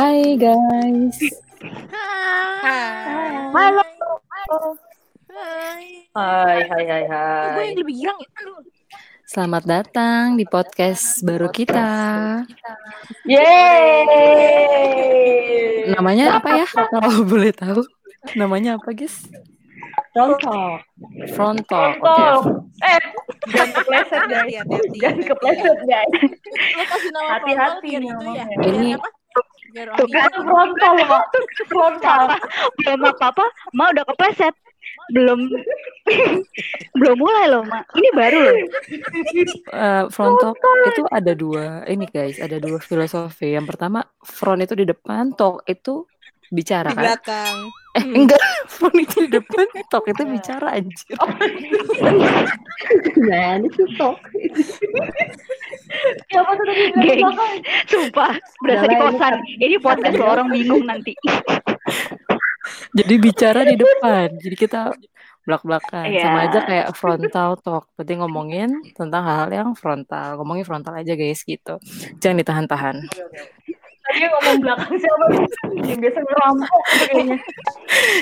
Hai guys. Hai. Halo. Hai. Hai, hai, hai, Gue hai. yang lebih girang ya. Selamat datang di podcast baru kita. Yeay. Namanya apa ya? Kalau boleh tahu. Namanya apa, guys? Contoh. Front Talk. Oke. Contoh. Eh, jangan kepleset guys. Jangan kepleset guys. Lo kasih nama Hati-hati frontal ya. Ini- apa? Biar Tuh kan. Frontal. Frontal. Belum apa-apa, Ma udah kepleset. Belum belum mulai loh, Ma. Ini baru loh. Eh, front talk itu ada dua. Ini guys, ada dua filosofi. Yang pertama, front itu di depan, talk itu bicara Di kan? Eh, enggak. Front itu di depan, talk itu bicara anjir. Gimana sih, Tok? Siapa tuh tadi? belakang? Sumpah, berasa di Udah lah, ini kosan. Ini podcast lo orang bingung nanti. Jadi bicara di depan. Jadi kita belak-belakan. Iya. Sama aja kayak frontal talk. Berarti ngomongin tentang hal-hal yang frontal. Ngomongin frontal aja guys gitu. Jangan ditahan-tahan. Tadi yang ngomong belakang siapa? Yang biasa ngerampok gitu kayaknya.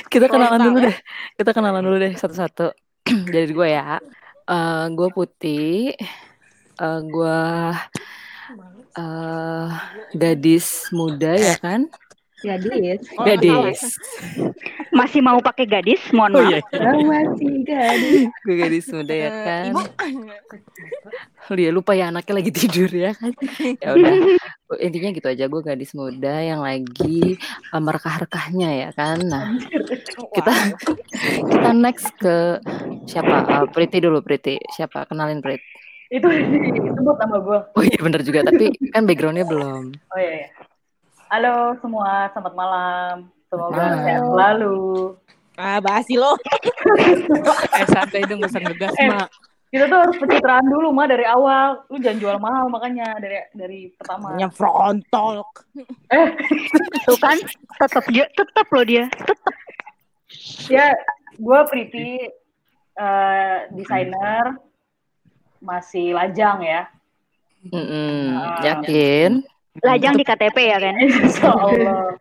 Kita kenalan dulu deh. Kita kenalan dulu deh satu-satu. Dari gue ya. Eh gue putih. Eh gue eh gadis muda ya kan? Gadis. Oh, Gadis. Masih mau pakai gadis? Mohon Oh maaf. iya. Oh, masih gadis. Gue gadis muda ya Eh, kan? Ibu. Dia lupa ya anaknya lagi tidur ya kan. Ya udah. Intinya gitu aja gue gadis muda yang lagi eh, merekah-rekahnya ya kan. Nah, kita kita next ke siapa? Eh, Priti dulu Priti. Siapa? Kenalin Prit. Itu disebut nama gue. Oh iya bener juga tapi kan backgroundnya belum. Oh iya, iya. Halo semua, selamat malam. Semoga sehat selalu. Ah, basi lo. Eh santai dong gak usah ngegas Eh. mak. Kita tuh harus pencitraan dulu mah dari awal. Lu jangan jual mahal makanya dari dari pertama. Namanya frontal. Eh, Tuh kan, tetap dia, tetap loh dia. Tetap. ya gue Priti eh, desainer masih lajang ya. Mm-mm, Ah. yakin? Lajang di KTP ya kan? Insya Allah.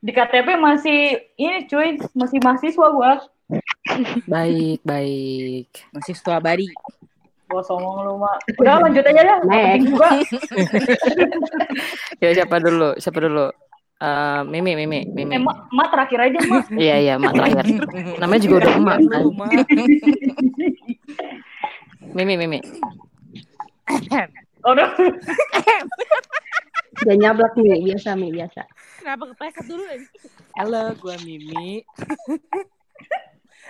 Di KTP masih ini cuy, masih mahasiswa gue. Baik baik. Masih setua bari. Gue somong lu mak. Udah lanjut aja Penting juga. Ya siapa dulu? Siapa dulu? Eh, Mimi Mimi Mimi. Eh, mak, mak terakhir aja mak. Iya iya mak terakhir. Namanya juga udah emak kan. Ma. Mimi Mimi. Oh, udah. Udah nyablak nih, biasa Mi, biasa. Kenapa kepleset dulu? Halo, gua Mimi.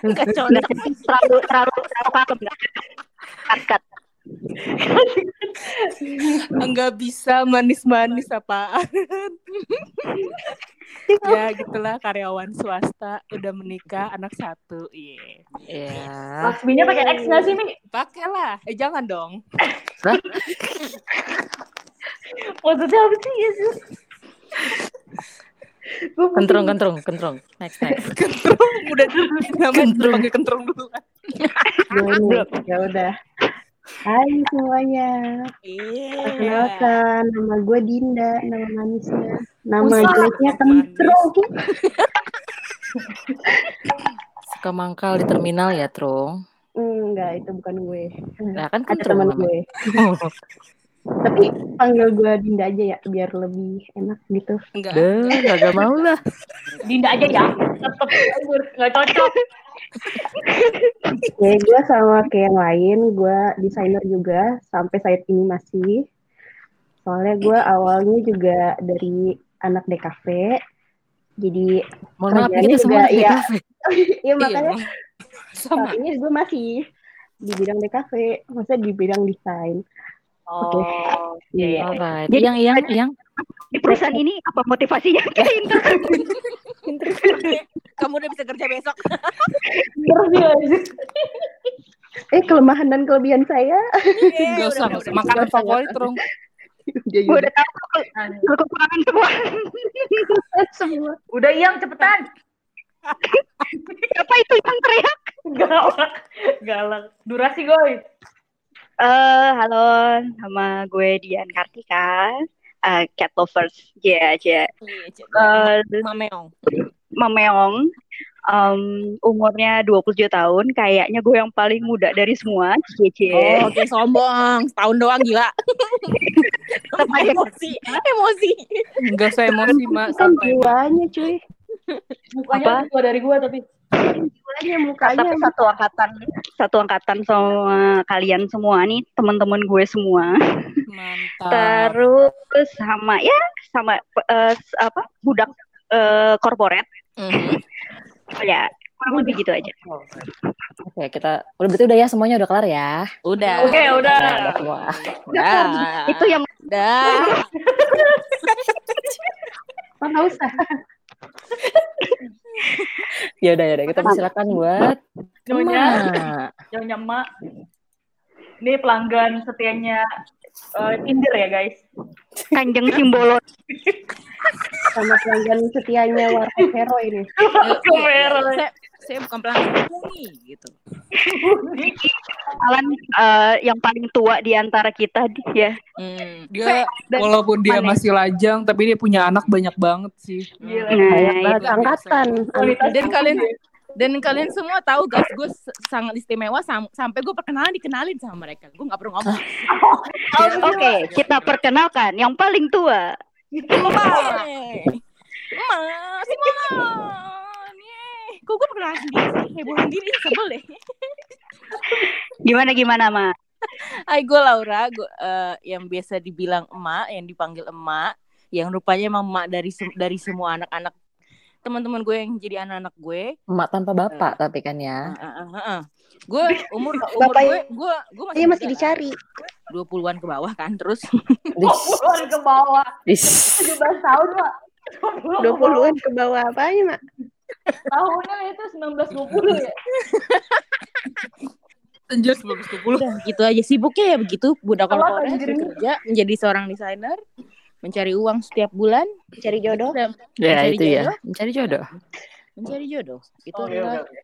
Kacau. Nggak, terlalu, terlalu, terlalu? Cut, cut. Enggak bisa manis-manis apaan. ya gitulah karyawan swasta udah menikah anak satu. Iya. Iya. Laksminya pakai X nggak sih Mi? Pakailah. Eh jangan dong. Maksudnya apa sih ya sih? Gue Kentrung kentrung kentrung. Next next. Kentrung udah namanya udah panggil kentrung dulu. Belum, ya udah. Hai semuanya. Iya. Perkenalkan, nama gue Dinda, nama manisnya. Nama jeleknya Manis. Kentrung. Suka mangkal di terminal ya, Trung. Enggak, itu bukan gue. Nah, kan Ada teman gue. Tapi panggil gue Dinda aja ya, biar lebih enak gitu. Enggak. Duh, gak mau lah. Dinda aja ya. Tetep anggur, nggak cocok. Ya, gue sama kayak yang lain, gue desainer juga, sampai saat ini masih. Soalnya gue awalnya juga dari anak DKV, jadi Mohon maaf kita semua juga, iya. kafe. iya makanya Iya. Sama. saat ini gue masih di bidang DKV, maksudnya di bidang desain. Oh, Iya. iya. Alright. Jadi- yang yang yang Di perusahaan ini apa motivasinya? Kayak inter. Kamu udah bisa kerja besok. Eh kelemahan dan kelebihan saya, Enggak usah, enggak usah. Makanan favorit, Trung. Udah, Gue udah tahu Anjir. kekurangan semua. semua. Udah yang cepetan. Siapa itu yang teriak? Galak. Galak. Durasi goy. Eh, halo, nama gue Dian Kartika. uh, cat lovers. Ya, ya. Iya, Cek. Eh, Mameong. Mameong um, umurnya 27 tahun, kayaknya gue yang paling muda dari semua. Cie. Oh, oke sombong. Setahun doang gila. Tetap aja. emosi, emosi. Enggak saya emosi, Mak. Kan jiwanya cuy. Mukanya Apa? tua dari gua tapi. Jiwanya mukanya. Tapi satu angkatan, satu angkatan sama kalian semua nih, teman-teman gue semua. Mantap. Terus sama ya sama s- apa budak eh, korporat Mhm. ya kurang lebih gitu aja. Oke, kita udah berarti udah ya semuanya udah kelar ya. Udah. Oke, udah. Nah, udah semua. Udah. Itu yang Udah. Oh, nggak usah. Ya udah ya udah kita persilakan buat Nyonya, nyonya mak. Ini pelanggan setianya eh, Tinder ya guys. kanjeng simbolo. Sama pelanggan setianya warteg hero ini. Saya, saya bukan pelanggan nih, gitu. Alan eh, yang paling tua di antara kita ya. Hmm. Dia Dan- walaupun dia mana? masih lajang, tapi dia punya anak banyak banget sih. Gila. Nah, Banyak itu. banget angkatan. Kualitas Dan kalian dan kalian semua tahu guys, gue sangat istimewa sam- sampai gue perkenalan dikenalin sama mereka. Gue nggak perlu ngomong. Oke, kita perkenalkan yang paling tua. Si Mon. Yeay. Kok gue perkenalan sendiri sih? Heboh sendiri, sebel deh. Gimana gimana, Ma? Hai, gue Laura, gue eh, yang biasa dibilang emak, yang dipanggil emak, yang rupanya emang emak dari sem- dari semua anak-anak teman-teman gue yang jadi anak-anak gue. Emak tanpa bapak tapi kan ya. Gue umur umur Bapak gue gue gue masih, Iya masih dicari. kan, 20-an ke bawah kan. Terus Dis, Keluar ke bawah. dis. 17 tahun, Mak. 20-an ke bawah apanya, Mak? Tahunnya itu 1920 ya. Anjir 1920. udah gitu aja sibuknya ya begitu budak anjir. bekerja menjadi seorang desainer mencari uang setiap bulan Cari jodoh. Ya Mencari itu ya, jodoh? mencari jodoh. mencari jodoh itu Oke, adalah oke, oke.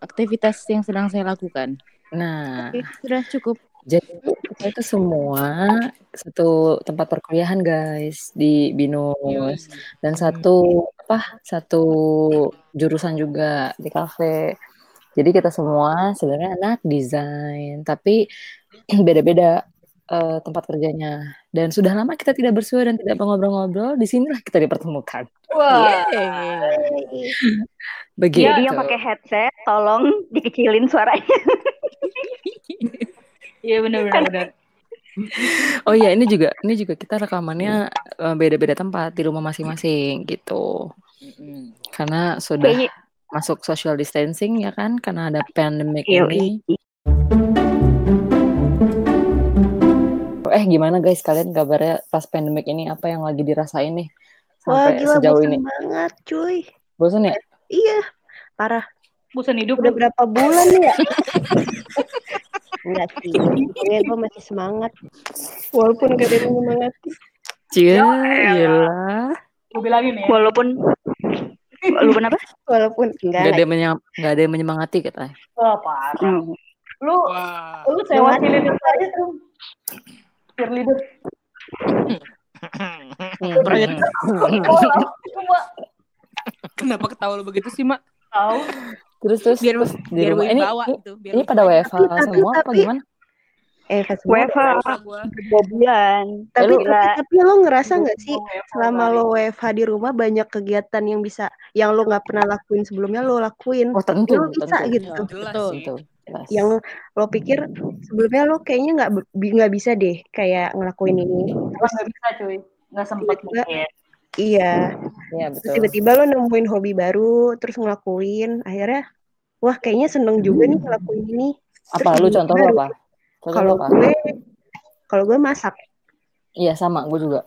aktivitas yang sedang saya lakukan Nah, Oke, sudah cukup jadi kita itu semua satu tempat perkuliahan guys di Binus dan satu apa satu jurusan juga di kafe. Jadi kita semua sebenarnya anak desain, tapi beda-beda eh, tempat kerjanya. Dan sudah lama kita tidak bersua dan tidak ngobrol-ngobrol. Di sinilah kita dipertemukan. Wah. Yeay. Begitu. Jadi yang pakai headset, tolong dikecilin suaranya. Iya benar benar benar. Oh iya, ini juga ini juga kita rekamannya eh, beda-beda tempat di rumah masing-masing gitu. Karena sudah Kayaknya masuk social distancing ya kan karena ada pandemic Yoi. ini. Eh gimana guys kalian kabarnya pas pandemic ini apa yang lagi dirasain nih Wah, sampai gila sejauh bosan ini? banget, cuy. Bosan ya? Iya, parah. Bosan hidup Udah berapa bulan nih ya? Enggak sih, pokoknya gue masih semangat. Walaupun gak ada yang menyemangati. Cie, Ya, iyalah. Gue bilangin ya. walaupun walaupun apa? Walaupun enggak. Gak ada yang menyem- nggak ada yang menyemangati katanya. Wah, parah. Hmm. Lu Wah. lu sewa cheerleader aja tuh. Cheerleader. Oh, cuma Kenapa ketawa lu begitu sih, Mak? tahu. Terus terus biar terus di biar rumah ini bawa ini, gitu biar ini pada. WFH Tapi- semua apa tapi- gimana? Eh. WFH gua dua bulan. Tapi, Gila. tapi, tapi lo ngerasa nggak sih WFH selama lo WFH di rumah banyak kegiatan yang bisa yang lo nggak pernah lakuin sebelumnya lo lakuin. Oh tentu, Lo bisa tentu. gitu. Ya, jelas Betul. jelas. Yang lo pikir sebelumnya lo kayaknya nggak bi- nggak bisa deh kayak ngelakuin ini. Nggak bisa cuy. Nggak sempat mungkin. Iya. Iya Terus betul. tiba-tiba lo nemuin hobi baru, terus ngelakuin, akhirnya wah kayaknya seneng juga nih ngelakuin ini. Apa Terus lu contoh baru. apa? Kalau apa? gue, kalau gue masak. Iya sama, gue juga.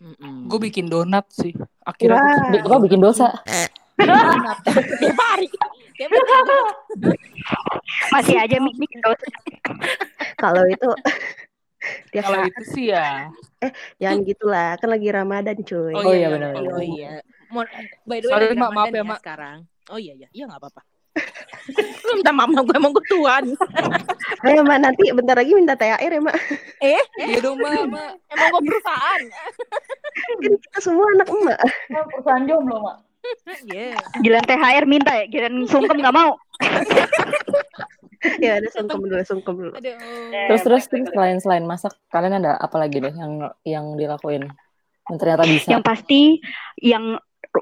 Mm-mm. Gue bikin donat sih. Akhirnya Wah. aku Bi- Kok bikin dosa? tiap hari tiap hari Masih aja mik mik dosa. Kalau itu tiap kalau saat itu sih ya. jangan gitulah, kan lagi Ramadan cuy. Oh iya, benar, oh iya Mon- by the way Sorry, Mak, maaf Ramadan ya, Mak. sekarang oh iya iya iya nggak apa-apa Lu minta mama gue emang gue tuan. Ayo Mak, nanti bentar lagi minta THR ya Mak. Eh, Iya dong, Mak. Emang gue perusahaan. Kan kita semua anak emak. Oh, perusahaan jomblo, Mak. Iya. Giliran THR minta ya, giliran sungkem nggak mau. Ya ada sungkem dulu, sungkem dulu. Aduh. Terus terus terus selain selain masak, kalian ada apa lagi deh yang yang dilakuin? Yang ternyata bisa. Yang pasti yang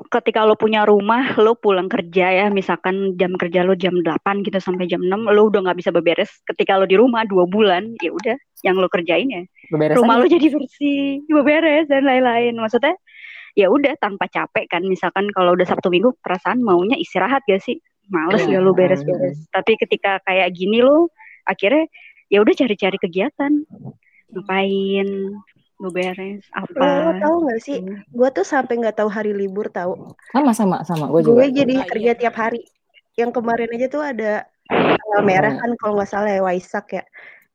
ketika lo punya rumah, lo pulang kerja ya, misalkan jam kerja lo jam 8 gitu sampai jam 6, lo udah nggak bisa beberes. Ketika lo di rumah dua bulan, ya udah, yang lo kerjain ya Beberes rumah aja. lo jadi bersih, beberes dan lain-lain. Maksudnya ya udah tanpa capek kan. Misalkan kalau udah Sabtu Minggu perasaan maunya istirahat gak sih? Males Iya. gak lo beres-beres. Tapi ketika kayak gini lo akhirnya ya udah cari-cari kegiatan. Ngapain? Lo beres Lo, lo apa? tahu nggak sih? Gue tuh sampai nggak tahu hari libur tahu. Sama sama sama gue juga. Gue jadi kerja iya. tiap hari. Yang kemarin aja tuh ada tanggal merah kan kalau nggak salah ya Waisak ya.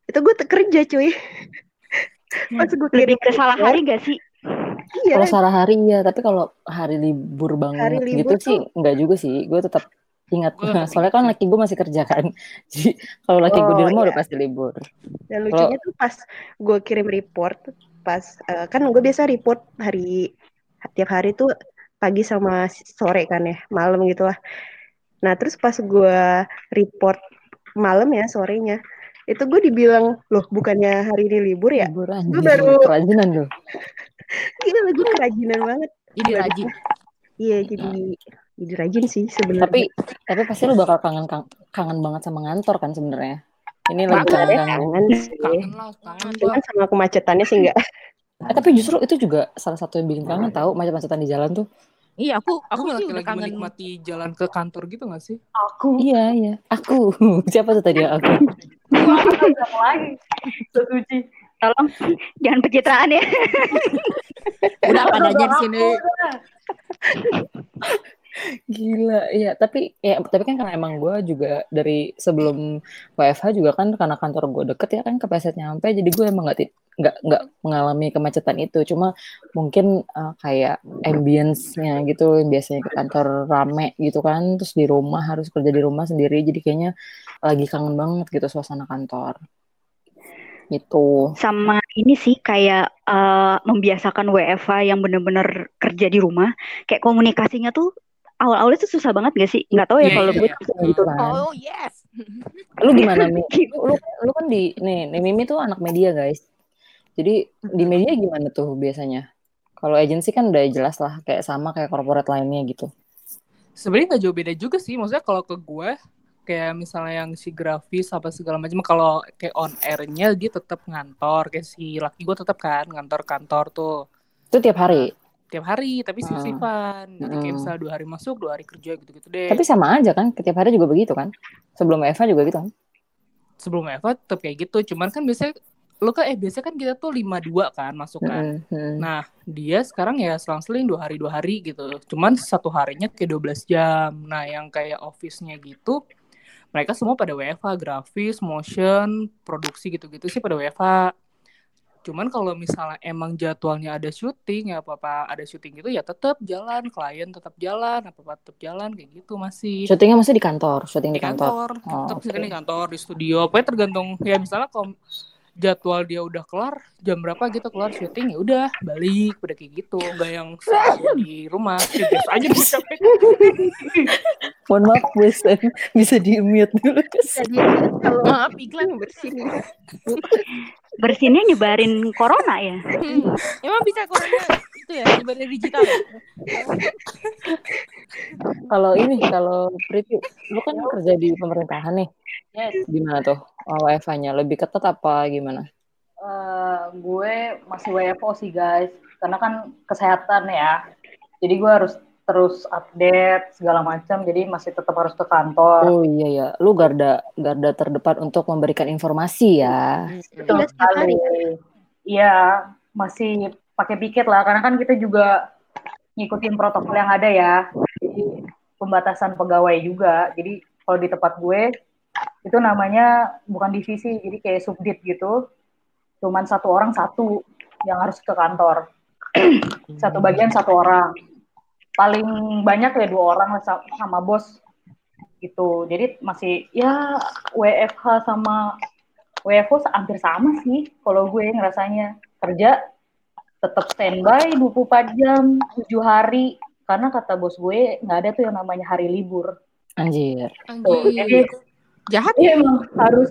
Itu gue kerja cuy. Pas gue kirim ke salah hari gak sih? Iya. Kalau salah hari ya, tapi kalau hari libur banget Hari gitu libur sih enggak juga sih. Gue tetap ingat. Gua tetap Soalnya kan laki gue masih kerja kan. Jadi kalau laki gue di Oh, rumah iya. udah pasti libur. Dan lucunya tuh pas gue kirim report, pas eh, kan gue biasa report hari tiap hari tuh pagi sama sore kan ya, malam gitu lah. Nah terus pas gue report malam ya sorenya, itu gue dibilang loh bukannya hari ini libur ya? Libur Gue baru- Kerajinan loh. Gila gue kerajinan banget. Jadi rajin. Iya jadi jadi rajin sih sebenarnya. Tapi tapi pasti lu bakal kangen kang- kangen banget sama ngantor kan sebenarnya. Ini lagi Bakal kangen deh, kangen. kangen sih. Kangen lah, kangen. Cuman sama kemacetannya sih enggak. Eh, tapi justru itu juga salah satu yang bikin kangen tahu macet-macetan di jalan tuh. Iya, aku aku Aku lagi, lagi kangen. menikmati jalan ke kantor gitu gak sih? Aku. Iya iya. Aku siapa tuh tadi aku? Siapa lagi? Setuju. Tolong jangan pencitraan ya. Udah pada aja di sini. Gila, iya. Tapi ya tapi kan karena emang gue juga dari sebelum WFH juga kan karena kantor gue deket ya kan kepleset nyampe, jadi gue emang nggak nggak nggak mengalami kemacetan itu. Cuma mungkin eh, kayak ambience-nya gitu yang biasanya ke kantor rame gitu kan, terus di rumah harus kerja di rumah sendiri, jadi kayaknya lagi kangen banget gitu suasana kantor. Gitu. Sama ini sih kayak eh, membiasakan WFH yang bener-bener kerja di rumah. Kayak komunikasinya tuh awal-awalnya tuh susah banget gak sih? Nggak tahu ya Iya, kalau iya, gue iya. Gitu kan. Oh, yes. Lu gimana Mi? Lu, lu kan di nih, nih Mimi tuh anak media guys. Jadi di media gimana tuh biasanya? Kalau agensi kan udah jelas lah kayak sama kayak corporate lainnya gitu. Sebenarnya gak jauh beda juga sih. Maksudnya kalau ke gue, kayak misalnya yang si grafis apa segala macam, kalau kayak on airnya dia tetap ngantor. Kayak si laki gue tetap kan ngantor-kantor tuh Itu tiap hari. Tiap hari, tapi Hmm. shift-shiftan. Jadi kayak Hmm. misalnya dua hari masuk, dua hari kerja gitu-gitu deh. Tapi sama aja kan, tiap hari juga begitu kan? Sebelum Eva juga gitu kan? sebelum Eva tetap kayak gitu. Cuman kan biasanya lu kan eh biasanya kan kita tuh 52 kan masuk kan. Mm-mm, mm. Nah, dia sekarang ya selang-seling dua hari dua hari gitu. Cuman satu harinya kayak 12 jam. Nah, yang kayak office-nya gitu, mereka semua pada WFH, grafis, motion, produksi gitu-gitu sih pada WFH. Cuman kalau misalnya emang jadwalnya ada syuting ya apa-apa ada syuting gitu ya tetap jalan, klien tetap jalan, apa-apa tetap jalan kayak gitu masih. Syutingnya masih di kantor, syuting Di di kantor. kantor, Oh, tetap syuting di kantor, di studio. Pokoknya tergantung ya misalnya kalau jadwal dia udah kelar jam berapa gitu kelar syuting ya udah balik udah kayak gitu nggak yang di rumah ya, biasa aja gue capek Mohon maaf, bisa bisa di mute dulu. Jadi kalau Maaf, iklan. bersih Bersinnya nyebarin corona ya. Hmm. Emang bisa corona itu ya sebagai digital ya? Kalau ini, kalau Priti, lu kan kerja di pemerintahan nih. Yes. Gimana tuh WFH-nya? Lebih ketat apa gimana? Eh, gue masih WFO sih guys, karena kan kesehatan ya. Jadi gue harus terus update segala macam, jadi masih tetap harus ke kantor. Oh iya ya, lu garda garda terdepan untuk memberikan informasi ya. Betul Udah setiap hari. sekali. Iya, masih pakai piket lah, karena kan kita juga ngikutin protokol yang ada ya. Jadi pembatasan pegawai juga. Jadi kalau di tempat gue itu namanya bukan divisi, jadi kayak subdit gitu. Cuman satu orang satu yang harus ke kantor. satu bagian satu orang. Paling banyak ya dua orang sama bos. gitu. Jadi masih ya WFH sama WFO hampir sama sih kalau gue ngerasanya kerja tetap standby 24 jam 7 hari karena kata bos gue nggak ada tuh yang namanya hari libur. Anjir. Tuh, jadi Jahat Iya ya? emang harus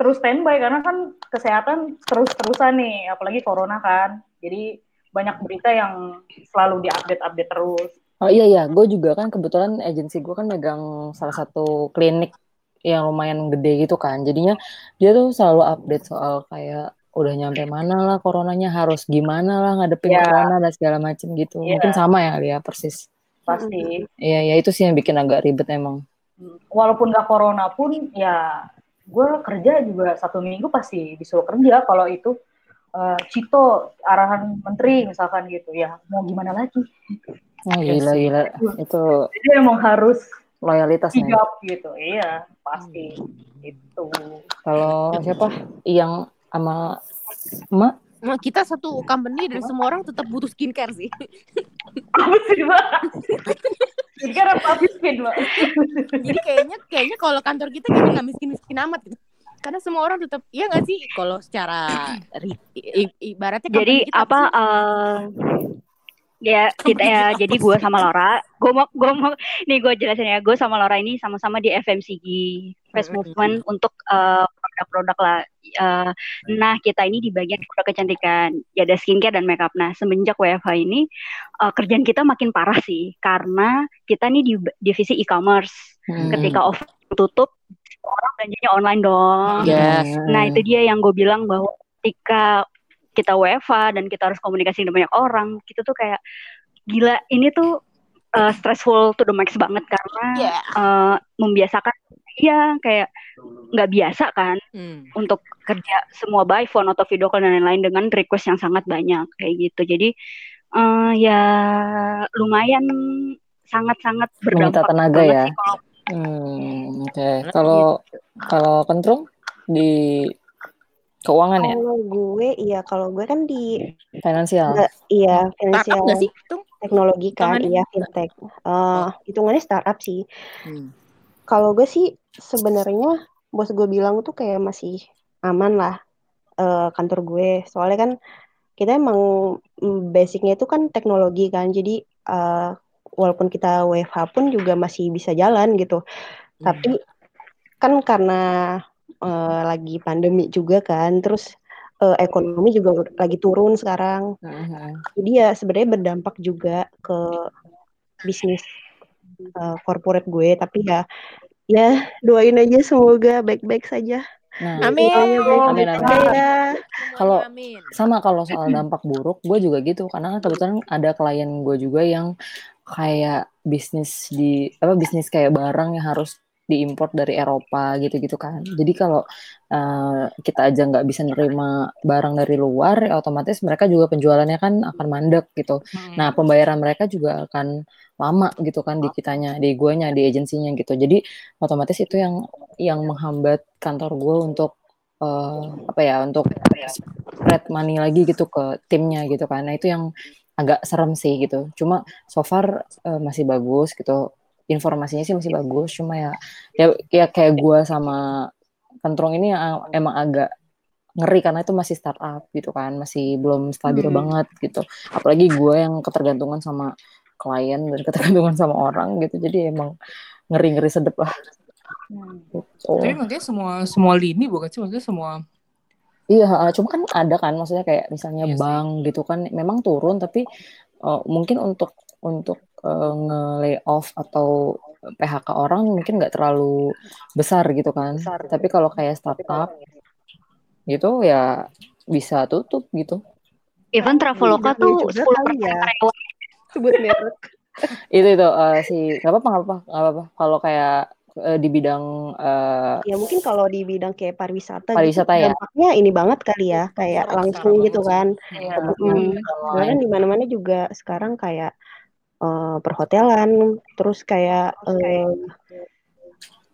terus standby karena kan kesehatan terus-terusan nih, apalagi corona kan. Jadi banyak berita yang selalu diupdate-update terus. Oh iya iya, gue juga kan kebetulan agensi gue kan megang salah satu klinik yang lumayan gede gitu kan. Jadinya dia tuh selalu update soal kayak udah nyampe mana lah coronanya harus gimana lah ngadepin Iya. corona dan segala macem gitu. Iya. Mungkin sama ya Lia persis. Pasti. Iya ya itu sih yang bikin agak ribet emang. Walaupun gak corona pun ya gue kerja juga satu minggu pasti disuruh kerja kalau itu eh, Cito arahan menteri misalkan gitu ya mau gimana lagi. Oh Iya gila gila itu Jadi emang harus loyalitas sigap gitu. Iya, pasti. Itu. Kalau siapa yang sama emak Nah, kita satu company dan semua orang tetap butuh skincare sih. Apa sih, Mbak? Jadi kan apa miskin, Mbak? Jadi kayaknya kayaknya kalau kantor kita kayaknya nggak miskin-miskin amat gitu. Karena semua orang tetap iya nggak sih kalau secara ibaratnya Jadi apa sih? Ya kita ya jadi gue sama Laura. Gue mau gue mau nih gue jelasin ya. Gue sama Laura ini sama-sama di FMCG Fast Mm-mm. Movement untuk eh, produk-produk lah. Eh, nah kita ini di bagian produk kecantikan. Ya ada skincare dan makeup. Nah semenjak WFH ini eh, kerjaan kita makin parah sih. Karena kita nih di divisi e-commerce. Hmm. ketika off tutup orang belanjanya online dong. Yes. Nah itu dia yang gue bilang bahwa ketika kita WFA dan kita harus komunikasi dengan banyak orang, kita tuh kayak gila ini tuh uh, stressful to the max banget karena Iya. uh, membiasakan iya kayak nggak biasa kan Hmm. untuk kerja semua by phone atau video call dan lain-lain dengan request yang sangat banyak kayak gitu. Jadi uh, ya lumayan sangat-sangat berdampak tenaga ya. Hmm, oke. Kalau kalau kentrung di keuangan ya, Kalau gue, iya kalau gue kan di finansial. nggak- iya Startup finansial nggak sih? Teknologi kan, iya fintech. Eh, hitungannya startup sih. Hmm. Kalau gue sih sebenarnya bos gue bilang tuh kayak masih aman lah eh, kantor gue. Soalnya kan kita emang mm, basicnya itu kan teknologi kan. Jadi eh, walaupun kita WFH pun juga masih bisa jalan gitu. Tapi kan karena eh, lagi pandemi juga kan, terus eh, ekonomi juga lagi turun sekarang. Mhm. Jadi ya sebenarnya berdampak juga ke bisnis eh, corporate gue. Tapi ya ya doain aja semoga baik-baik saja. Nah, Amin. Amin, amin. ya. Kalau- Amin. sama kalau soal dampak buruk, gue juga gitu. Karena kan kebetulan ada klien gue juga yang kayak bisnis di apa bisnis kayak barang yang harus diimpor dari Eropa gitu-gitu kan. Jadi kalau eh, kita aja nggak bisa nerima barang dari luar, ya otomatis mereka juga penjualannya kan akan mandek gitu. Nah, pembayaran mereka juga akan lama gitu kan di kitanya, di guanya, di agensinya gitu. Jadi otomatis itu yang yang menghambat kantor gue untuk eh, apa ya, untuk spread money lagi gitu ke timnya gitu kan. Nah, itu yang agak serem sih gitu. Cuma so far eh, masih bagus gitu. Informasinya sih masih bagus, cuma ya ya, ya kayak gue sama Kentrong ini yang emang agak ngeri karena itu masih startup gitu kan, masih belum stabil Hmm. banget gitu. Apalagi gue yang ketergantungan sama klien dan ketergantungan sama orang gitu. Jadi emang ngeri-ngeri sedep lah. Hmm. Gitu. Tapi maksudnya semua semua lini bukan sih maksudnya semua Iya, cuma kan ada kan, maksudnya kayak misalnya Iya sih. bank gitu kan, memang turun tapi eh, mungkin untuk untuk eh, nge-lay off atau PHK orang mungkin nggak terlalu besar gitu kan. Tapi kalau kayak startup gitu ya bisa tutup gitu. even Traveloka Iya tuh juga 10% kali ya. karyawan Sebut merek. Itu itu eh, si nggak apa-apa nggak apa-apa nggak apa-apa. Kalau kayak eh, di bidang eh, Ya mungkin kalau di bidang kayak pariwisata, Pariwisata gitu, ya. dampaknya ini banget kali ya, kayak langsung sekarang gitu kan. Iya. Mm. Soalnya kan di mana-mana juga sekarang kayak eh, perhotelan, terus kayak eh,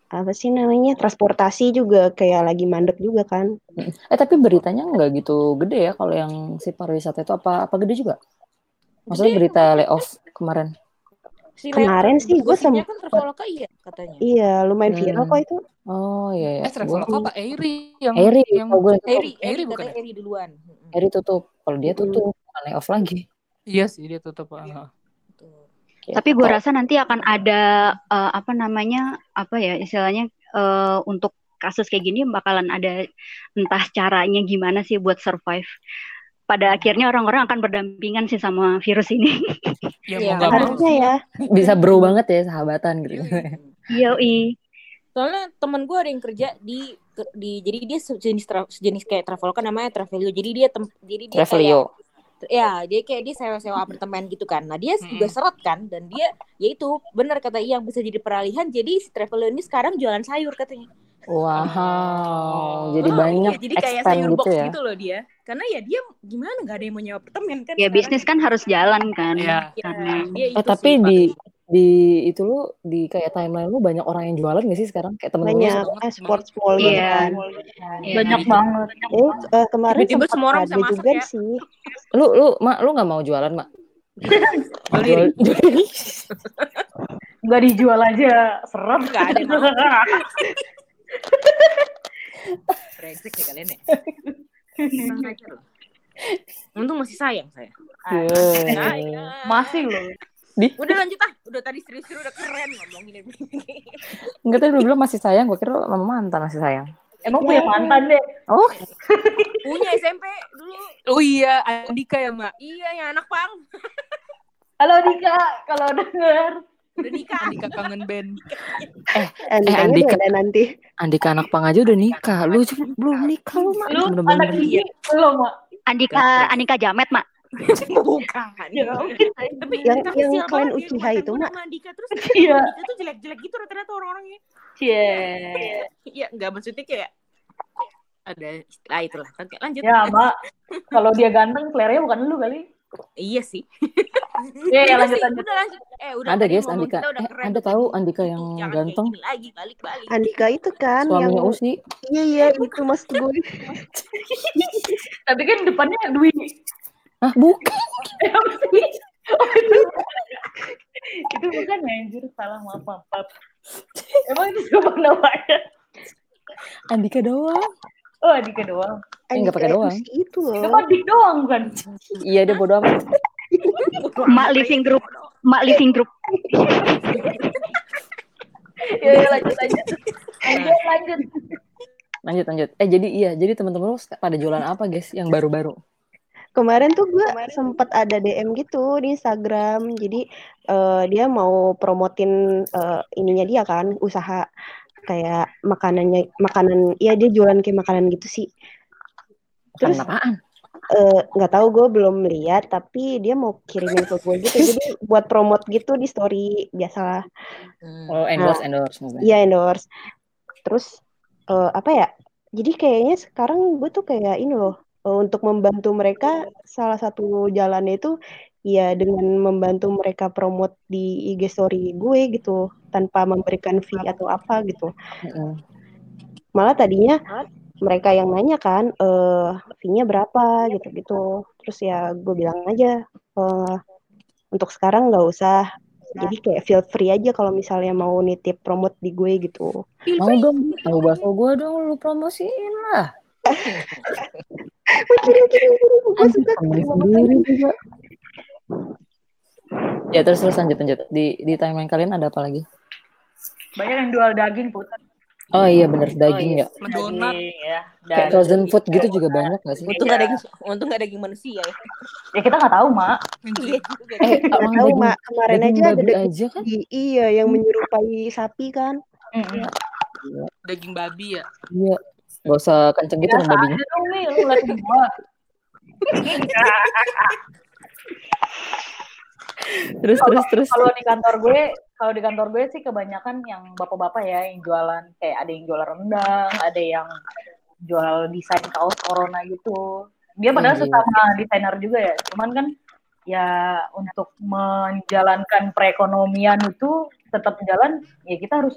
apa sih namanya transportasi juga kayak lagi mandek juga kan. eh tapi beritanya nggak gitu gede ya kalau yang si pariwisata itu apa apa gede juga? Maksudnya berita layoff kemarin? Si Kemarin sih gue sempet- kan Traveloka iya katanya. Iya, lumayan viral Hmm. kok itu. Oh iya ya. Eh Traveloka apa Airi yang Eri, yang oh gue Eri. Eri, Eri bukan Eri duluan. Eri tutup. Kalau dia tutup, bukan layoff lagi. Iya sih dia tutup. ah. Tapi gue rasa nanti akan ada eh, apa namanya apa ya istilahnya eh, untuk kasus kayak gini bakalan ada entah caranya gimana sih buat survive. Pada akhirnya orang-orang akan berdampingan sih sama virus ini. Ya Iya. mau Harusnya ya. Bisa bro banget ya sahabatan gitu. Yoi. Soalnya temen gue ada yang kerja di di jadi dia sejenis tra- sejenis kayak Traveloka namanya Travelio. Jadi dia tem, jadi dia Travelio. kayak ya dia kayak dia sewa-sewa apartemen gitu kan. Nah dia Mm-mm. juga seret kan dan dia ya itu benar kata yang bisa jadi peralihan. Jadi si Travelio ini sekarang jualan sayur katanya. Wow, jadi Oh, banyak iya, jadi kayak sayur gitu box ya. gitu loh dia. Karena ya dia gimana nggak ada yang mau nyewa apartemen kan? Ya bisnis kan harus jalan kan. Iya. Ya, Karena dia Eh itu tapi sih, di. Di itu lu di kayak timeline lu banyak orang yang jualan gak sih sekarang kayak temen lu Banyak eh, sports mall gitu Iya. kan. Iya. Banyak banget. Eh, eh, kemarin Tiba-tiba sempat semua orang ada bisa masak juga ya. sih. lu lu mak lu nggak mau jualan mak Jual. Nggak dijual aja, serem. Nggak ada. Brengsek nih kalian ya. Untung masih sayang saya. Sayang. Masih loh. Di Udah lanjut ah. Udah tadi serius-serius udah keren ngomongin ini. enggak tadi lu bilang masih sayang gua kira sama mantan masih sayang Emang punya mantan deh. oh Punya SMP dulu. Oh iya Andika ya Mak. Iya yang anak pang. Halo Dika, kalau denger. Udah nikah. Andika kangen band. Andikanya Andika. beda nanti. Andika anak pang aja udah nikah lu belum nikah lu mak Lu anak ini belum, Mak. Andika Andika Jamet mak. Bukan. Ya, Tapi Yang- yang kalian Uchiha itu, gua Mak. nama Andika terus Iya. Andika tuh jelek-jelek gitu rata-rata orang-orangnya. Cie. Iya, enggak maksudnya kayak ada istilah itulah. Kan kayak lanjut. Ya, Mak. Kalau dia ganteng, selera bukan lu kali. Iya sih. Iya, ya, lanjut lanjut. Udah lanjut. Eh, udah Ada, guys, Andika. udah Eh, Anda tahu. Andika yang jangan ganteng? Lagi, balik-balik. Andika itu kan suaminya yang Usi iya iya itu maksud gue. Tapi kan depannya Dwi. Ah bukan? Oh, itu. itu bukan anjir, salah maaf, maaf. maaf. Emang itu siapa namanya? Andika doang Oh, Adika doang. Eh, nggak pakai Andika doang. itu itu Itu loh. kan Dik doang kan? iya dia bodo amat Mak living group. Mak living group. Ya, ya lanjut lanjut. Lanjut lanjut. lanjut lanjut eh jadi iya jadi teman-teman lu pada jualan apa guys yang baru-baru Kemarin tuh gue sempat ada DM gitu di Instagram. Jadi eh, dia mau promotin eh, ininya dia kan, usaha kayak makanannya makanan ya dia jualan kayak makanan gitu sih. Terus apaan eh, nggak tahu gue belum lihat tapi dia mau kirimin ke gue gitu. Jadi buat promote gitu di story biasalah. Hmm. oh endorse endorse maksudnya Iya endorse. Terus eh, apa ya? Jadi kayaknya sekarang gue tuh kayak ini loh untuk membantu mereka salah satu jalannya itu ya dengan membantu mereka promote di IG story gue gitu tanpa memberikan fee atau apa gitu. Malah tadinya mereka yang nanya kan eh fee-nya berapa gitu-gitu. Terus ya gue bilang aja eh, untuk sekarang nggak usah. Jadi kayak feel free aja kalau misalnya mau nitip promote di gue gitu. mau dong tahu bakso gue dong lu promosiin lah gue suka sendiri juga ya terus terus lanjut lanjut di di timeline kalian ada apa lagi Banyak yang jual daging, Put. oh iya bener daging ya Mendonat. Daging, ya. kayak frozen food gitu juga banyak gak sih Untung nggak ada untung nggak ada daging manusia ya. ya kita nggak tahu, Mak. Iya juga. eh Nggak orang tahu daging mak kemarin daging aja ada daging aja kan iya yang menyerupai sapi kan Mm-mm. Daging babi ya. iya gak usah kenceng gitu aja dong nih, lu ngeliatin gua. terus terus terus Kalau di kantor gue, kalau di kantor gue sih kebanyakan yang bapak-bapak ya yang jualan kayak ada yang jual rendang, ada yang jual desain kaos corona gitu. Dia padahal Anjir. sesama desainer juga ya. Cuman kan ya untuk menjalankan perekonomian itu tetap jalan, ya kita harus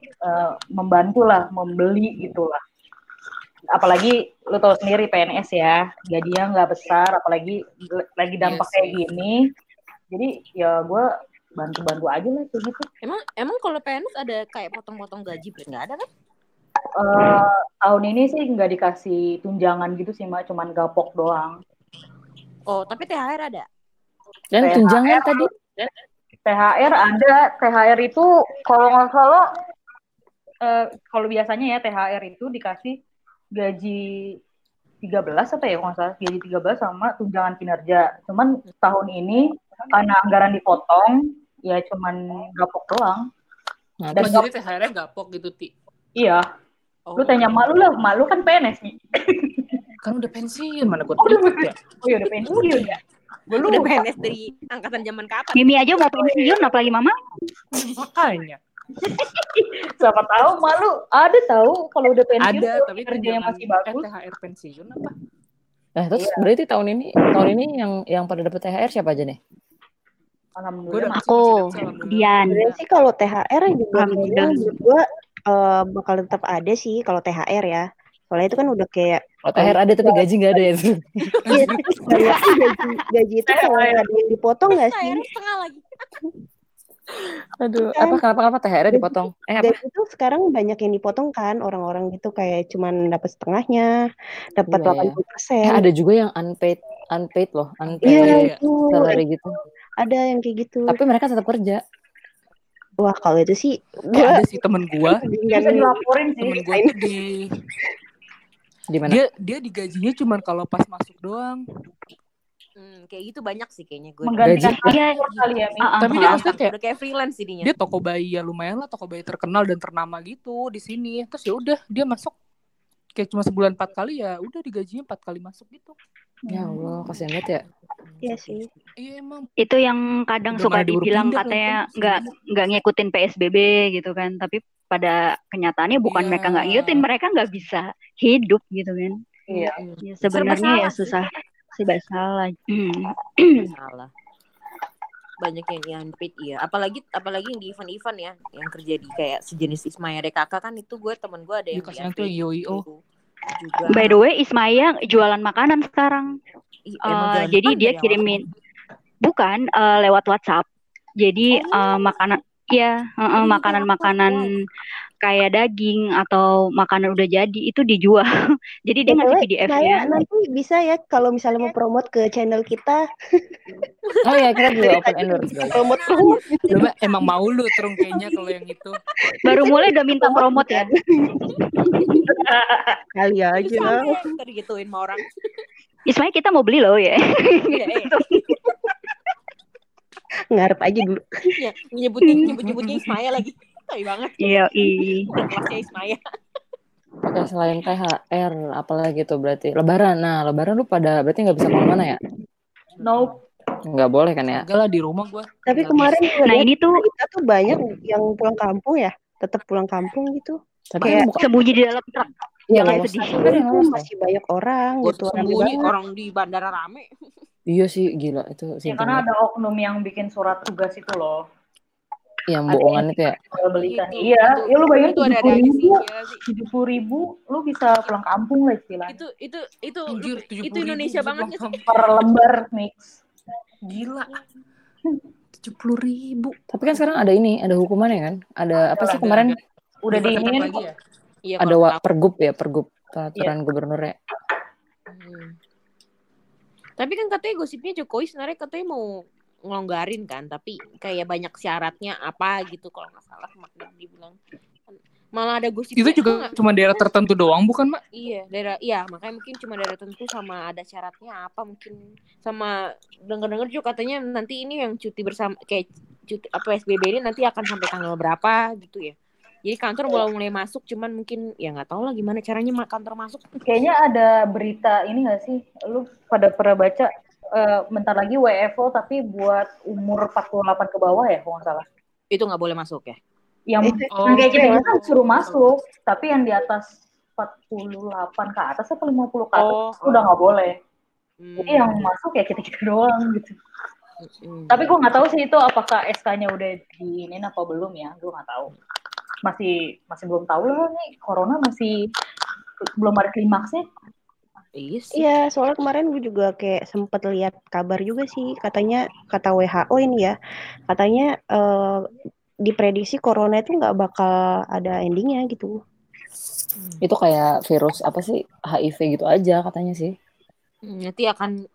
eh, membantu lah, membeli gitulah. Apalagi lu tahu sendiri PNS ya, gajinya nggak besar, apalagi lagi dampak Iya kayak gini. Jadi ya gue bantu-bantu aja lah kayak gitu. Emang emang kalau PNS ada kayak potong-potong gaji nggak ada kan? Eh, tahun ini sih nggak dikasih tunjangan gitu sih mbak, cuman gapok doang. Oh, tapi THR ada. Dan THR. tunjangan tadi THR ada, THR itu kalau nggak salah, eh, kalau biasanya ya THR itu dikasih gaji 13 apa ya kalau nggak salah, gaji 13 sama tunjangan kinerja. Cuman tahun ini karena anggaran dipotong, ya cuman gapok doang. Nah, Dan jadi THR-nya gapok gitu, Ti. Iya, Oh. lu tanya malu lah, malu kan PNS nih. Kan udah pensiun, mana gue Oh, udah ya. Oh iya udah pensiun ya. Gue Udah lupa. PNS dari angkatan zaman kapan? Mimi aja mau pensiun apalagi mama. Makanya. Siapa tahu malu ada tahu kalau udah pensiun Ada, tuh tapi kerjanya tunjangan masih bagus. THR pensiun apa? Nah, terus Iya. berarti tahun ini tahun ini yang yang pada dapat THR siapa aja nih? Gue Alhamdulillah. Aku, Dian. Sih kalau THR juga menurut gua eh, bakal tetap ada sih kalau THR ya. Soalnya itu kan udah kayak Oh, THR ada tapi gaji nggak ada ya. iya gaji gaji itu kalau ada yang dipotong nggak sih? THR setengah lagi. Aduh, Kan. apa kenapa kenapa THR dipotong? Eh apa? Itu sekarang banyak yang dipotong kan orang-orang gitu kayak cuman dapat setengahnya, dapat Iya, iya. 80 persen. Eh, ada juga yang unpaid unpaid loh, unpaid Iya Iya. itu salary gitu. ada yang kayak gitu. Tapi mereka tetap kerja. Wah kalau itu sih gua ada sih temen gua, Bisa dilaporin sih. temen gua di Di mana? dia dia digajinya cuman kalau pas masuk doang. Hmm, kayak gitu banyak sih kayaknya gue. Menggantikan. Iya. kali ya, ah, Tapi dia maksudnya kayak udah kayak freelance jadinya. dia toko bayi ya lumayan lah toko bayi terkenal dan ternama gitu di sini. Terus ya udah dia masuk kayak cuma sebulan empat kali ya udah digajinya empat kali masuk gitu. Ya Allah, kasihan banget ya. Iya sih. Iya emang Itu yang kadang Udah suka dibilang pindah katanya kan, nggak nggak ngikutin PSBB gitu kan. Tapi pada kenyataannya bukan Iya. mereka nggak ngikutin, mereka nggak bisa hidup gitu kan. Iya. Ya, sebenarnya ya sih. susah serba salah. Salah banyak yang yang unpaid iya apalagi apalagi yang di event-event ya yang kerja di kayak sejenis Ismaya DKK kan itu gue temen gue ada Iya, yang di kasihan tuh yo-yo. gitu. juga By the way, Ismaya jualan makanan sekarang. Eh, gampang jadi dia ya, kirimin bukan eh, lewat WhatsApp. Jadi Oh. eh, makanan ya eh, Jadi makanan-makanan kayak daging atau makanan udah jadi itu dijual. jadi dia ngasih BTW, PDF saya ya. nanti bisa ya kalau misalnya mau promote ke channel kita, Oh ya, kita juga open endorse promote mah emang mau lu terung kayaknya kalau yang itu. Baru mulai udah minta promote ya. kali aja. ya, digituin sama orang Ismaya kita mau beli loh ya. Iya, iya. Ngarep aja dulu. Iya, nyebutin nyebut nyebutnya Ismaya lagi tapi banget Iya, i. kelasnya Ismaya Oke, selain THR, apalagi tuh berarti Lebaran. Nah, Lebaran lu pada berarti nggak bisa ke mana ya? Nope. Nggak boleh kan ya? Enggak lah di rumah gua. Tapi Nggak kemarin bisa. Nah, ini tuh kita tuh banyak yang pulang kampung ya, tetap pulang kampung gitu. Tapi Kayak- kan buka, sembunyi di dalam truk. iya lolos. sedih. Kan Itu masih banyak orang buat gitu. sembunyi orang di bandara rame Iya sih, gila itu sih. Ya karena ada oknum yang bikin surat tugas itu loh. Yang bohongan itu ya. Belikan. Itu- Iya, itu- ya lu bayar tujuh ada puluh sih ribu, sih. tujuh puluh ribu, lu bisa pulang kampung lah istilahnya. itu itu itu Anjir, lu- 70.000 itu Indonesia bisa banget ya kampung. Per lembar mix. Gila. Tujuh puluh ribu. Tapi kan sekarang ada ini, ada hukumannya kan? Ada apa sih kemarin? Udah lagi ya. iya Ada wa- pergub ya, pergub peraturan gubernur ya. Hmm. Tapi kan katanya gosipnya Jokowi sebenarnya katanya mau ngelonggarin kan, tapi kayak banyak syaratnya apa gitu kalau nggak salah makanya dibilang malah ada gosip Itu juga cuma daerah tertentu doang bukan, Mak? iya daerah iya makanya mungkin cuma daerah tertentu sama ada syaratnya apa mungkin sama dengar-dengar juga katanya nanti ini yang cuti bersama kayak cuti apa SBB ini nanti akan sampai tanggal berapa gitu ya jadi kantor mulai mulai masuk cuman mungkin ya nggak tahu lah gimana caranya kantor masuk Kayaknya ada berita ini gak sih? Lu pada pernah baca eh, bentar lagi WFO tapi buat umur 48 ke bawah ya kalau nggak salah. itu nggak boleh masuk ya Yang Oh, kayak kita iya. kan suruh masuk, tapi yang di atas 48 ke atas atau 50 ke atas Oh, udah nggak boleh. Hmm. Jadi yang masuk ya kita-kita doang gitu. Hmm. Tapi gue nggak tahu sih itu apakah SK-nya udah diinin apa belum ya, gue nggak tahu. Masih masih belum tahu lah nih, corona masih belum ada klimaksnya. Iya sih. Iya, soalnya kemarin gue juga kayak sempet lihat kabar juga sih, katanya kata WHO ini ya, katanya eh, diprediksi corona itu nggak bakal ada endingnya gitu. Itu kayak virus apa sih HIV gitu aja katanya sih. Hmm, Nanti akan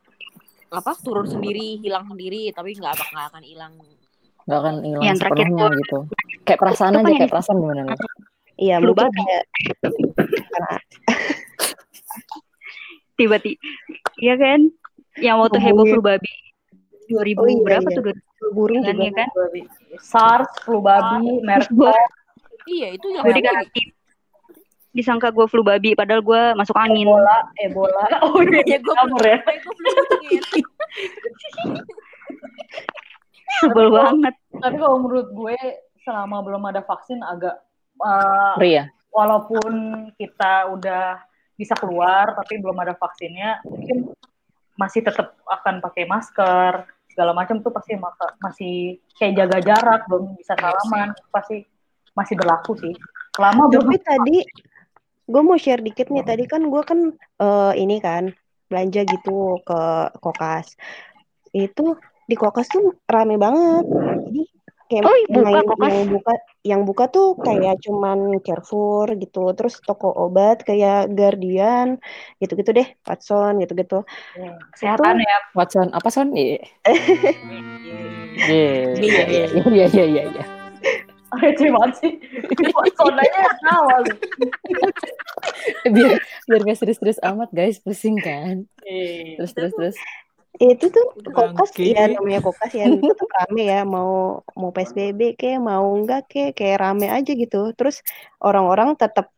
apa turun sendiri, hilang sendiri, tapi nggak bakal akan hilang. Nggak akan hilang Yang terakhir sepenuhnya gitu. Kayak perasaan Itu aja, yang kayak perasaan gimana? Iya, babi. kayak karena Tiba-tiba, iya kan? Yang waktu heboh flu babi 2000 Oh, iya, berapa iya. tuh? flu burung Kan, juga. ya kan? Babi. SARS, flu babi, MERS, gue Iya itu yang gue dikarantin. Disangka gue flu babi, padahal gue masuk angin. Ebola, Ebola. Oh iya, Ya gue campur ya. gue flu ya. Sebel banget. Tapi kalau menurut gue selama belum ada vaksin agak uh, Free ya? walaupun kita udah bisa keluar tapi belum ada vaksinnya mungkin masih tetap akan pakai masker segala macam tuh pasti maka, masih kayak jaga jarak belum bisa salaman pasti masih berlaku sih lama belum Tapi tadi gue mau share dikit nih. Tadi kan gue kan eh, ini kan belanja gitu ke Kokas. Itu di Kokas tuh rame banget. Jadi kayak Oh, yang, buka Kokas? yang buka yang buka tuh kayak cuman Carrefour gitu. Terus toko obat kayak Guardian gitu-gitu deh, Watson gitu-gitu. kesehatan ya Watson apa son? Iya. Iya. Iya, iya, Iya iya iya iya. iya. receh banget sih sonanya awal Biar biar gak serius-serius amat guys, pusing kan. Terus terus terus. Itu tuh Kokas ya namanya Kokas ya. Tetap rame ya. Mau mau PSBB kayak mau enggak kayak kayak rame aja gitu. Terus orang-orang tetap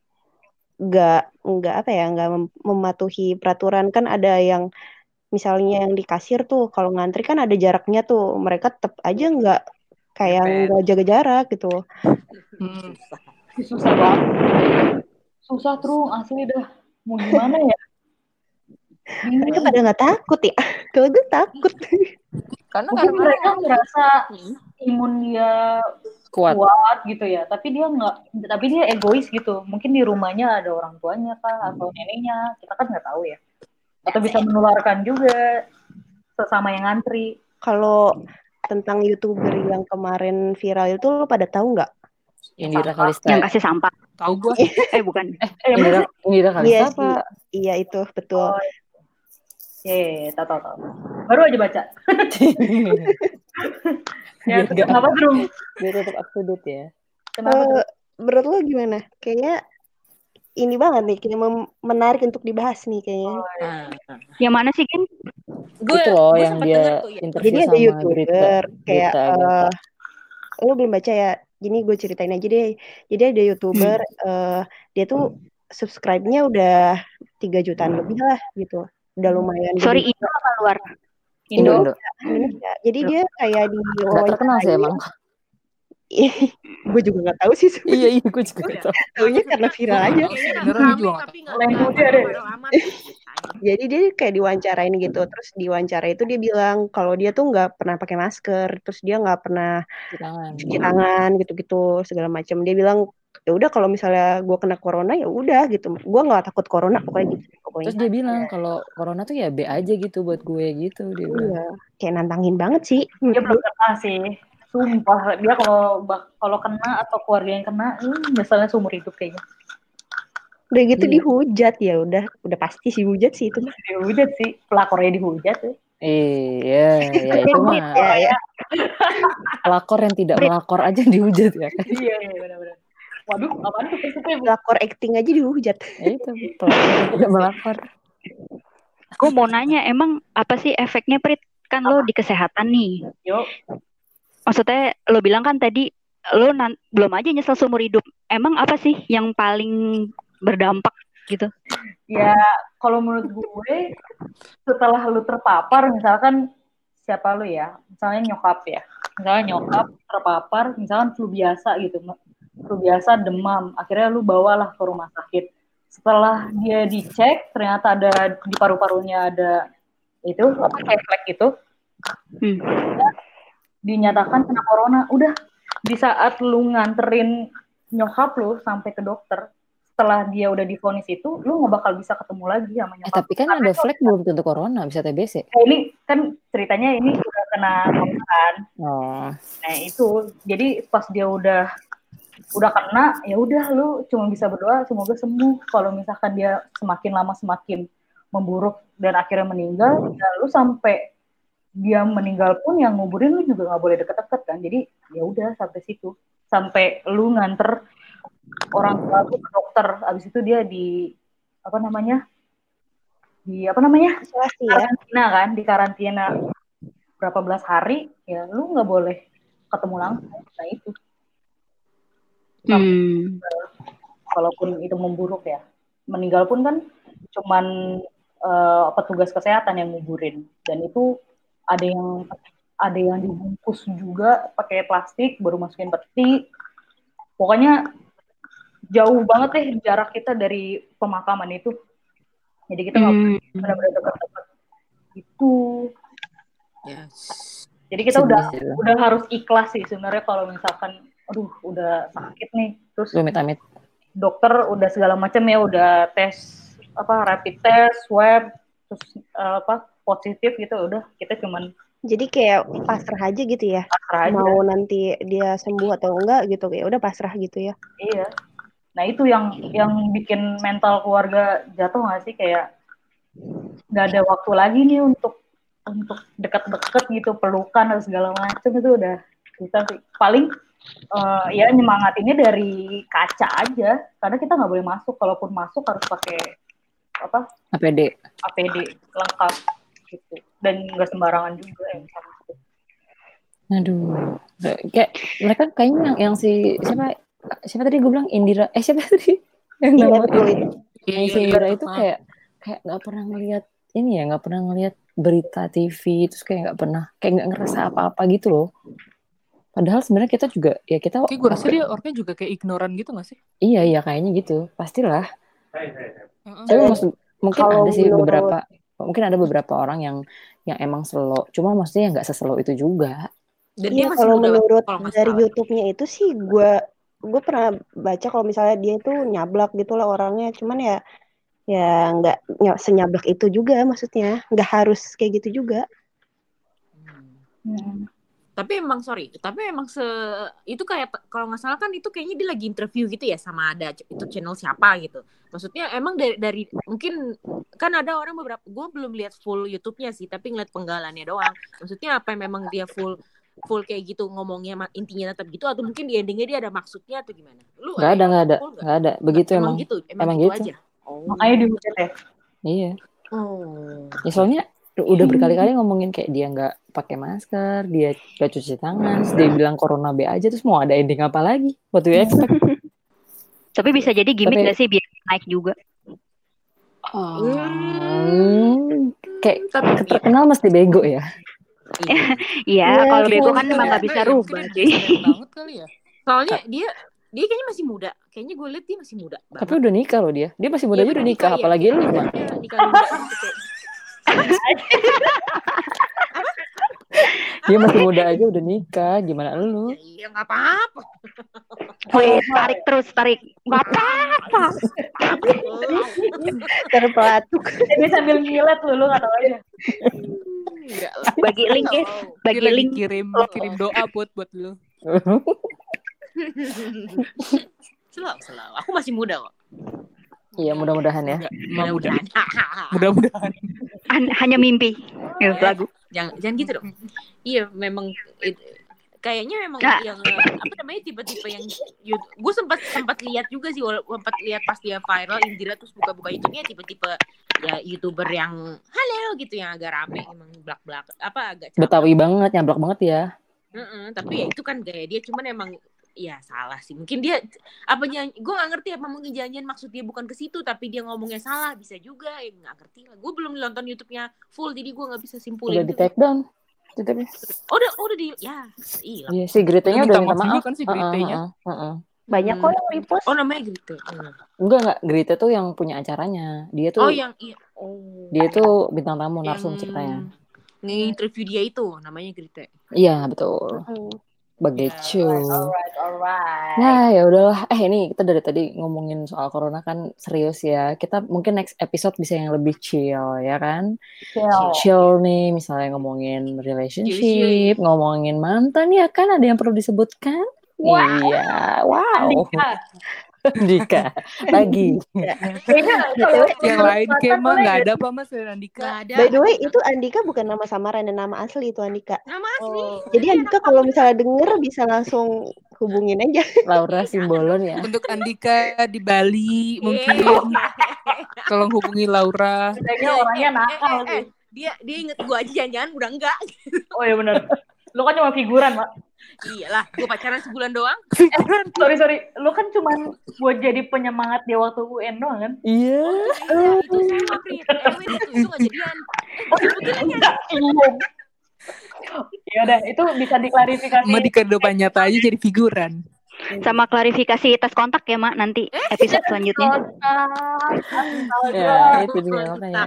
enggak enggak apa ya enggak mem- mematuhi peraturan. Kan ada yang misalnya yang di kasir tuh kalau ngantri kan ada jaraknya tuh. Mereka tetap aja enggak kayak enggak jaga jarak gitu. Hmm. susah banget. Susah terus asli dah. Mau gimana ya Mereka pada nggak takut ya. Kalau gue takut. Karena mungkin karena mereka ngerasa Hmm. imun dia Kuat. kuat gitu ya tapi dia nggak tapi dia egois gitu mungkin di rumahnya ada orang tuanya kah atau neneknya kita kan nggak tahu ya atau bisa menularkan juga sesama yang ngantri Kalau tentang youtuber yang kemarin viral itu lo pada tahu nggak? Indira. Kalista. Yang kasih sampah. Tahu gue. Eh bukan. eh Indira Indira Kalista Iya apa? Iya itu betul. Oh, Iya, tahu tahu tahu. Baru aja baca. ya, kenapa dong? Biar tetap up to date ya. Kenapa? Eh, Drum? menurut lo gimana? Kayaknya ini banget nih, kayak mem- menarik untuk dibahas nih kayaknya. Nah, Yang mana sih, Kin? gue itu loh yang sempat dia denger tuh ya. interview Jadi ada youtuber berita kayak berita eh agata. lo belum baca ya? Jadi gue ceritain aja deh. Jadi ada youtuber eh, dia tuh subscribe-nya udah 3 jutaan lebih lah gitu. Udah lumayan. Sorry. Indo apa luar? Indo, Indo. Indonesia. Jadi dia kayak di Nggak terkenal sih emang. gue juga nggak tahu sih sebenarnya. iya, iya, gue juga gak tahu. Taunya karena viral aja. Rame juga tapi. Jadi dia kayak diwawancarain gitu. Terus diwawancara itu dia bilang kalau dia tuh nggak pernah pakai masker. Terus dia nggak pernah Cuci tangan. cuci tangan gitu-gitu segala macam. Dia bilang ya udah kalau misalnya gue kena corona ya udah gitu. Gue nggak takut corona pokoknya gitu. Pokoknya. Terus dia bilang kalau corona tuh ya B aja gitu buat gue gitu dia bilang. Iya, kayak nantangin banget sih. Dia belum kena sih. Sumpah, dia kalau kalau kena atau keluarga yang kena, hmm, misalnya seumur hidup kayaknya. Udah gitu Iya. dihujat ya udah udah pasti sih hujat sih itu mah. Ya udah sih, pelakornya dihujat ya. Iya, ya itu mah Ya, ya. pelakor yang tidak melakor aja dihujat ya. Iya, iya benar-benar. Waduh, apaan tuh? Pelakor acting aja dihujat. Ya itu yang tidak melakor. Gue mau nanya, emang apa sih efeknya, Prit? Kan lo di kesehatan nih. Yuk, Maksudnya lo bilang kan tadi lo nan- belum aja nyesel seumur hidup. Emang apa sih yang paling berdampak gitu? ya kalau menurut gue setelah lu terpapar misalkan siapa lu ya misalnya nyokap ya misalnya nyokap terpapar misalkan flu biasa gitu flu biasa demam. Akhirnya lu bawalah ke rumah sakit. Setelah dia dicek ternyata ada di paru-parunya ada itu apa kayak flek gitu Hmm. dinyatakan kena corona. Udah di saat lu nganterin nyokap lu sampai ke dokter setelah dia udah divonis itu lu nggak bakal bisa ketemu lagi sama Eh nyokap tapi kan ada flag belum tentu corona, bisa TBC. Eh, ini kan ceritanya ini udah kena corona kan. Oh. nah itu. Jadi pas dia udah udah kena ya udah lu cuma bisa berdoa semoga sembuh. Kalau misalkan dia semakin lama semakin memburuk dan akhirnya meninggal ya lu sampai dia meninggal pun yang nguburin lu juga nggak boleh deket-deket kan. Jadi ya udah sampai situ. Sampai lu nganter orang tua lu ke dokter. Abis itu dia di apa namanya? Di apa namanya? Isolasi ya. karantina kan di karantina. Berapa belas hari ya lu nggak boleh ketemu langsung. Nah itu Hmm. walaupun itu memburuk ya. Meninggal pun kan cuman eh, petugas kesehatan yang nguburin. Dan itu ada yang ada yang dibungkus juga pakai plastik baru masukin peti. Pokoknya jauh banget deh jarak kita dari pemakaman itu. Jadi kita nggak Hmm. benar-benar dekat-dekat itu. Yes. jadi kita Sedih udah udah harus ikhlas sih sebenarnya kalau misalkan aduh udah sakit nih terus Lu amit-amit. dokter udah segala macam ya udah tes apa rapid test swab terus eh, apa positif gitu udah kita cuman Jadi kayak pasrah aja gitu ya. pasrah aja Mau nanti dia sembuh atau enggak gitu ya udah pasrah gitu ya. iya nah itu yang yang bikin mental keluarga jatuh nggak sih kayak nggak ada waktu lagi nih untuk untuk dekat-dekat gitu pelukan dan segala macam itu udah kita sih paling eh, ya nyemangatinnya dari kaca aja. Karena kita nggak boleh masuk. Kalaupun masuk harus pakai apa? APD. APD lengkap gitu. Dan nggak sembarangan juga yang bisa masuk. Aduh. Kayak mereka kayaknya yang, yang si siapa siapa tadi gue bilang? Indira. Eh siapa tadi? Yang Iya betul. itu. yang si Indira. Itu kayak kayak nggak pernah ngelihat ini ya nggak pernah ngelihat berita TV terus kayak nggak pernah kayak nggak ngerasa apa-apa gitu loh padahal sebenarnya kita juga ya kita Kayak gue rasa dia orangnya juga kayak ignoran gitu gak sih? iya iya kayaknya gitu pastilah Heeh. tapi maksud mungkin Kalau ada sih menurut- beberapa mungkin ada beberapa orang yang yang emang slow cuma maksudnya nggak seslow itu juga Dan dia Iya kalau menurut kalau dari. YouTube-nya itu sih gue gue pernah baca kalau misalnya dia itu nyablak gitu lah orangnya cuman ya ya nggak ny- senyablak itu juga maksudnya nggak harus kayak gitu juga Hmm. Tapi emang sorry, tapi emang se itu kayak kalau nggak salah kan itu kayaknya dia lagi interview gitu ya sama ada itu channel siapa gitu. Maksudnya emang dari dari mungkin kan ada orang beberapa gue belum lihat full YouTube-nya sih, tapi ngeliat penggalannya doang. Maksudnya apa memang dia full full kayak gitu ngomongnya intinya tetap gitu atau mungkin di endingnya dia ada maksudnya atau gimana? Lu nggak ada nggak ada nggak? ada begitu emang, emang gitu, emang, emang gitu, gitu. aja. Oh. Makanya dihujat ya. iya Oh. ya soalnya udah berkali-kali ngomongin kayak dia nggak pakai masker dia nggak cuci tangan terus dia bilang corona B aja terus mau ada ending apa lagi what do you expect Tapi bisa jadi gimmick Tapi- gak sih biar naik juga? Hmm, kayak Tapi terkenal mesti bego ya iya. Iya, kalau iya, bego kan iya. emang gak bisa rubah banget kali ya. Soalnya dia dia kayaknya masih muda. Kayaknya gue lihat dia masih muda. tapi udah nikah loh dia dia masih muda aja udah nikah nikah, apalagi lu nikah gitu dia masih muda aja udah nikah gimana lu Iya nggak apa-apa. Wih, tarik terus, tarik. Gak apa-apa. terpelatuk Jadi sambil ngilet lu, lu nggak tahu aja. Bagi link ya, bagi link. kirim kirim doa buat buat lu. Selalu, selalu. Aku masih muda kok. Iya mudah-mudahan ya Enggak, emang mudah. Mudah-mudahan. Mudah-mudahan. Han- hanya mimpi. Ya, lagu. jangan jangan gitu dong. Iya, memang it- kayaknya memang Nah. yang eh, apa namanya tipe-tipe yang gue sempat sempat lihat juga sih sempat lihat pas dia viral Indira terus buka-buka YouTube-nya tipe-tipe ya youtuber yang halo gitu yang agak rame emang belak-belak apa agak betawi banget nyablak banget ya Mm-mm, tapi ya itu kan gaya dia cuman emang ya salah sih. Mungkin dia apa gue gak ngerti apa mungkin janjian maksud dia bukan ke situ tapi dia ngomongnya salah bisa juga ya nggak ngerti lah. Gue belum nonton YouTube-nya full jadi gue nggak bisa udah simpulin di tuh. take down oh udah oh, udah di ya iya. Iya si Gritanya Udah udah minta maaf kan si Heeh, Gritanya. heeh, heeh. banyak kok yang repost. Oh namanya gitu Hmm. enggak enggak. Grita tuh yang punya acaranya. Dia tuh oh yang iya. Oh. dia tuh bintang tamu narsum Yang ceritanya. nge-interview dia itu namanya Grite iya betul. Hmm. Begitu. Alright, alright. Nah, ya udahlah. Eh, ini kita dari tadi ngomongin soal corona kan serius ya. Kita mungkin next episode bisa yang lebih chill, ya kan? Chill. Chill nih, misalnya ngomongin relationship, ngomongin mantan ya kan? Ada yang perlu disebutkan? Iya, wow. Andika. Dika, lagi. Kayaknya kalau Yang lain kayak mah nggak ada apa mas Andika. Ada. By the way, itu Andika bukan nama samaran dan nama asli itu Andika. Nama asli. Oh. Jadi Andika kalau misalnya denger bisa langsung hubungin aja. Laura Simbolon ya. Untuk Andika di Bali mungkin tolong hubungi Laura. Kayaknya orangnya nakal Eh, eh, sih. eh, dia dia inget gua aja jangan-jangan udah enggak. Oh iya benar. Lu kan cuma figuran, Mak. Iyalah, gua pacaran sebulan doang. Sorry, sorry. Lu kan cuma buat jadi penyemangat dia waktu UN doang kan? Iya. Iya, itu sama Prit. Erwin itu itu gak jadian. Eh, sebutin aja. Iya. Ya udah, itu bisa diklarifikasi. Sama di kehidupan nyata aja jadi figuran. Sama klarifikasi tes kontak ya, Mak, nanti episode selanjutnya. Ya, itu dia makanya.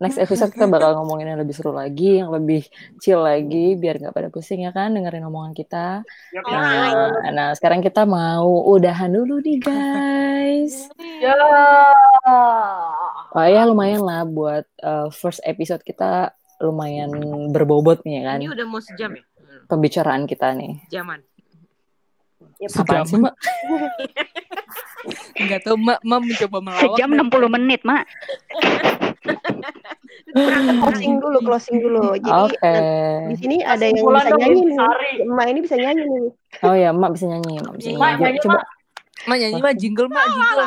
Next episode kita bakal ngomongin yang lebih seru lagi, yang lebih chill lagi, biar nggak pada pusing ya kan dengerin omongan kita. Nah, nah, sekarang kita mau udahan dulu nih guys. Ya. Oh ya lumayan lah buat uh, first episode kita lumayan berbobot nih ya kan Ini udah mau sejam ya? Pembicaraan kita nih. Jaman. Apaan sih mbak? Enggak tahu Mak, Mak mencoba melawak. Sejam 60 menit, Mak. Closing dulu, closing dulu. Jadi Oke. di sini ada yang bisa nyanyi nih. Emak ini bisa nyanyi nih. Oh ya mbak bisa nyanyi, mbak bisa Mak, nyanyi. nyanyi, Coba. Mak nyanyi Mak jingle Mak jingle.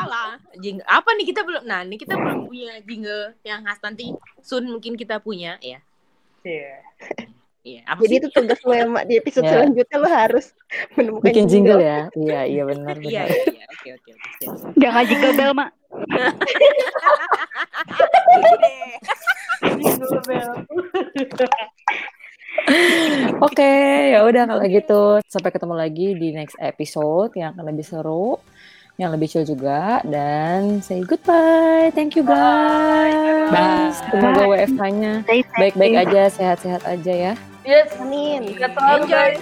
Jingle. Apa nih kita belum? Nah, ini kita belum punya jingle yang khas nanti. Soon mungkin kita punya ya. Iya. Iya. Apa Jadi sih? itu tugas lo ya, Mak. Di episode Ya. selanjutnya lo harus menemukan Bikin jingle ya? Iya iya benar Iya, benar. iya, iya. Oke, oke, oke. Jangan jingle bell, Mak. Jingle bell. Oke, ya udah kalau gitu sampai ketemu lagi di next episode yang akan lebih seru, yang lebih chill juga dan say goodbye. Thank you guys. Bye. Semoga WFH-nya baik-baik aja, sehat-sehat aja ya. Yes. Amin. Enjoy.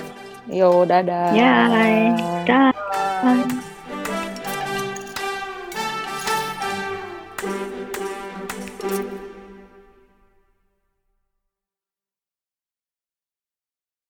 Yo, dadah. Ya. Bye.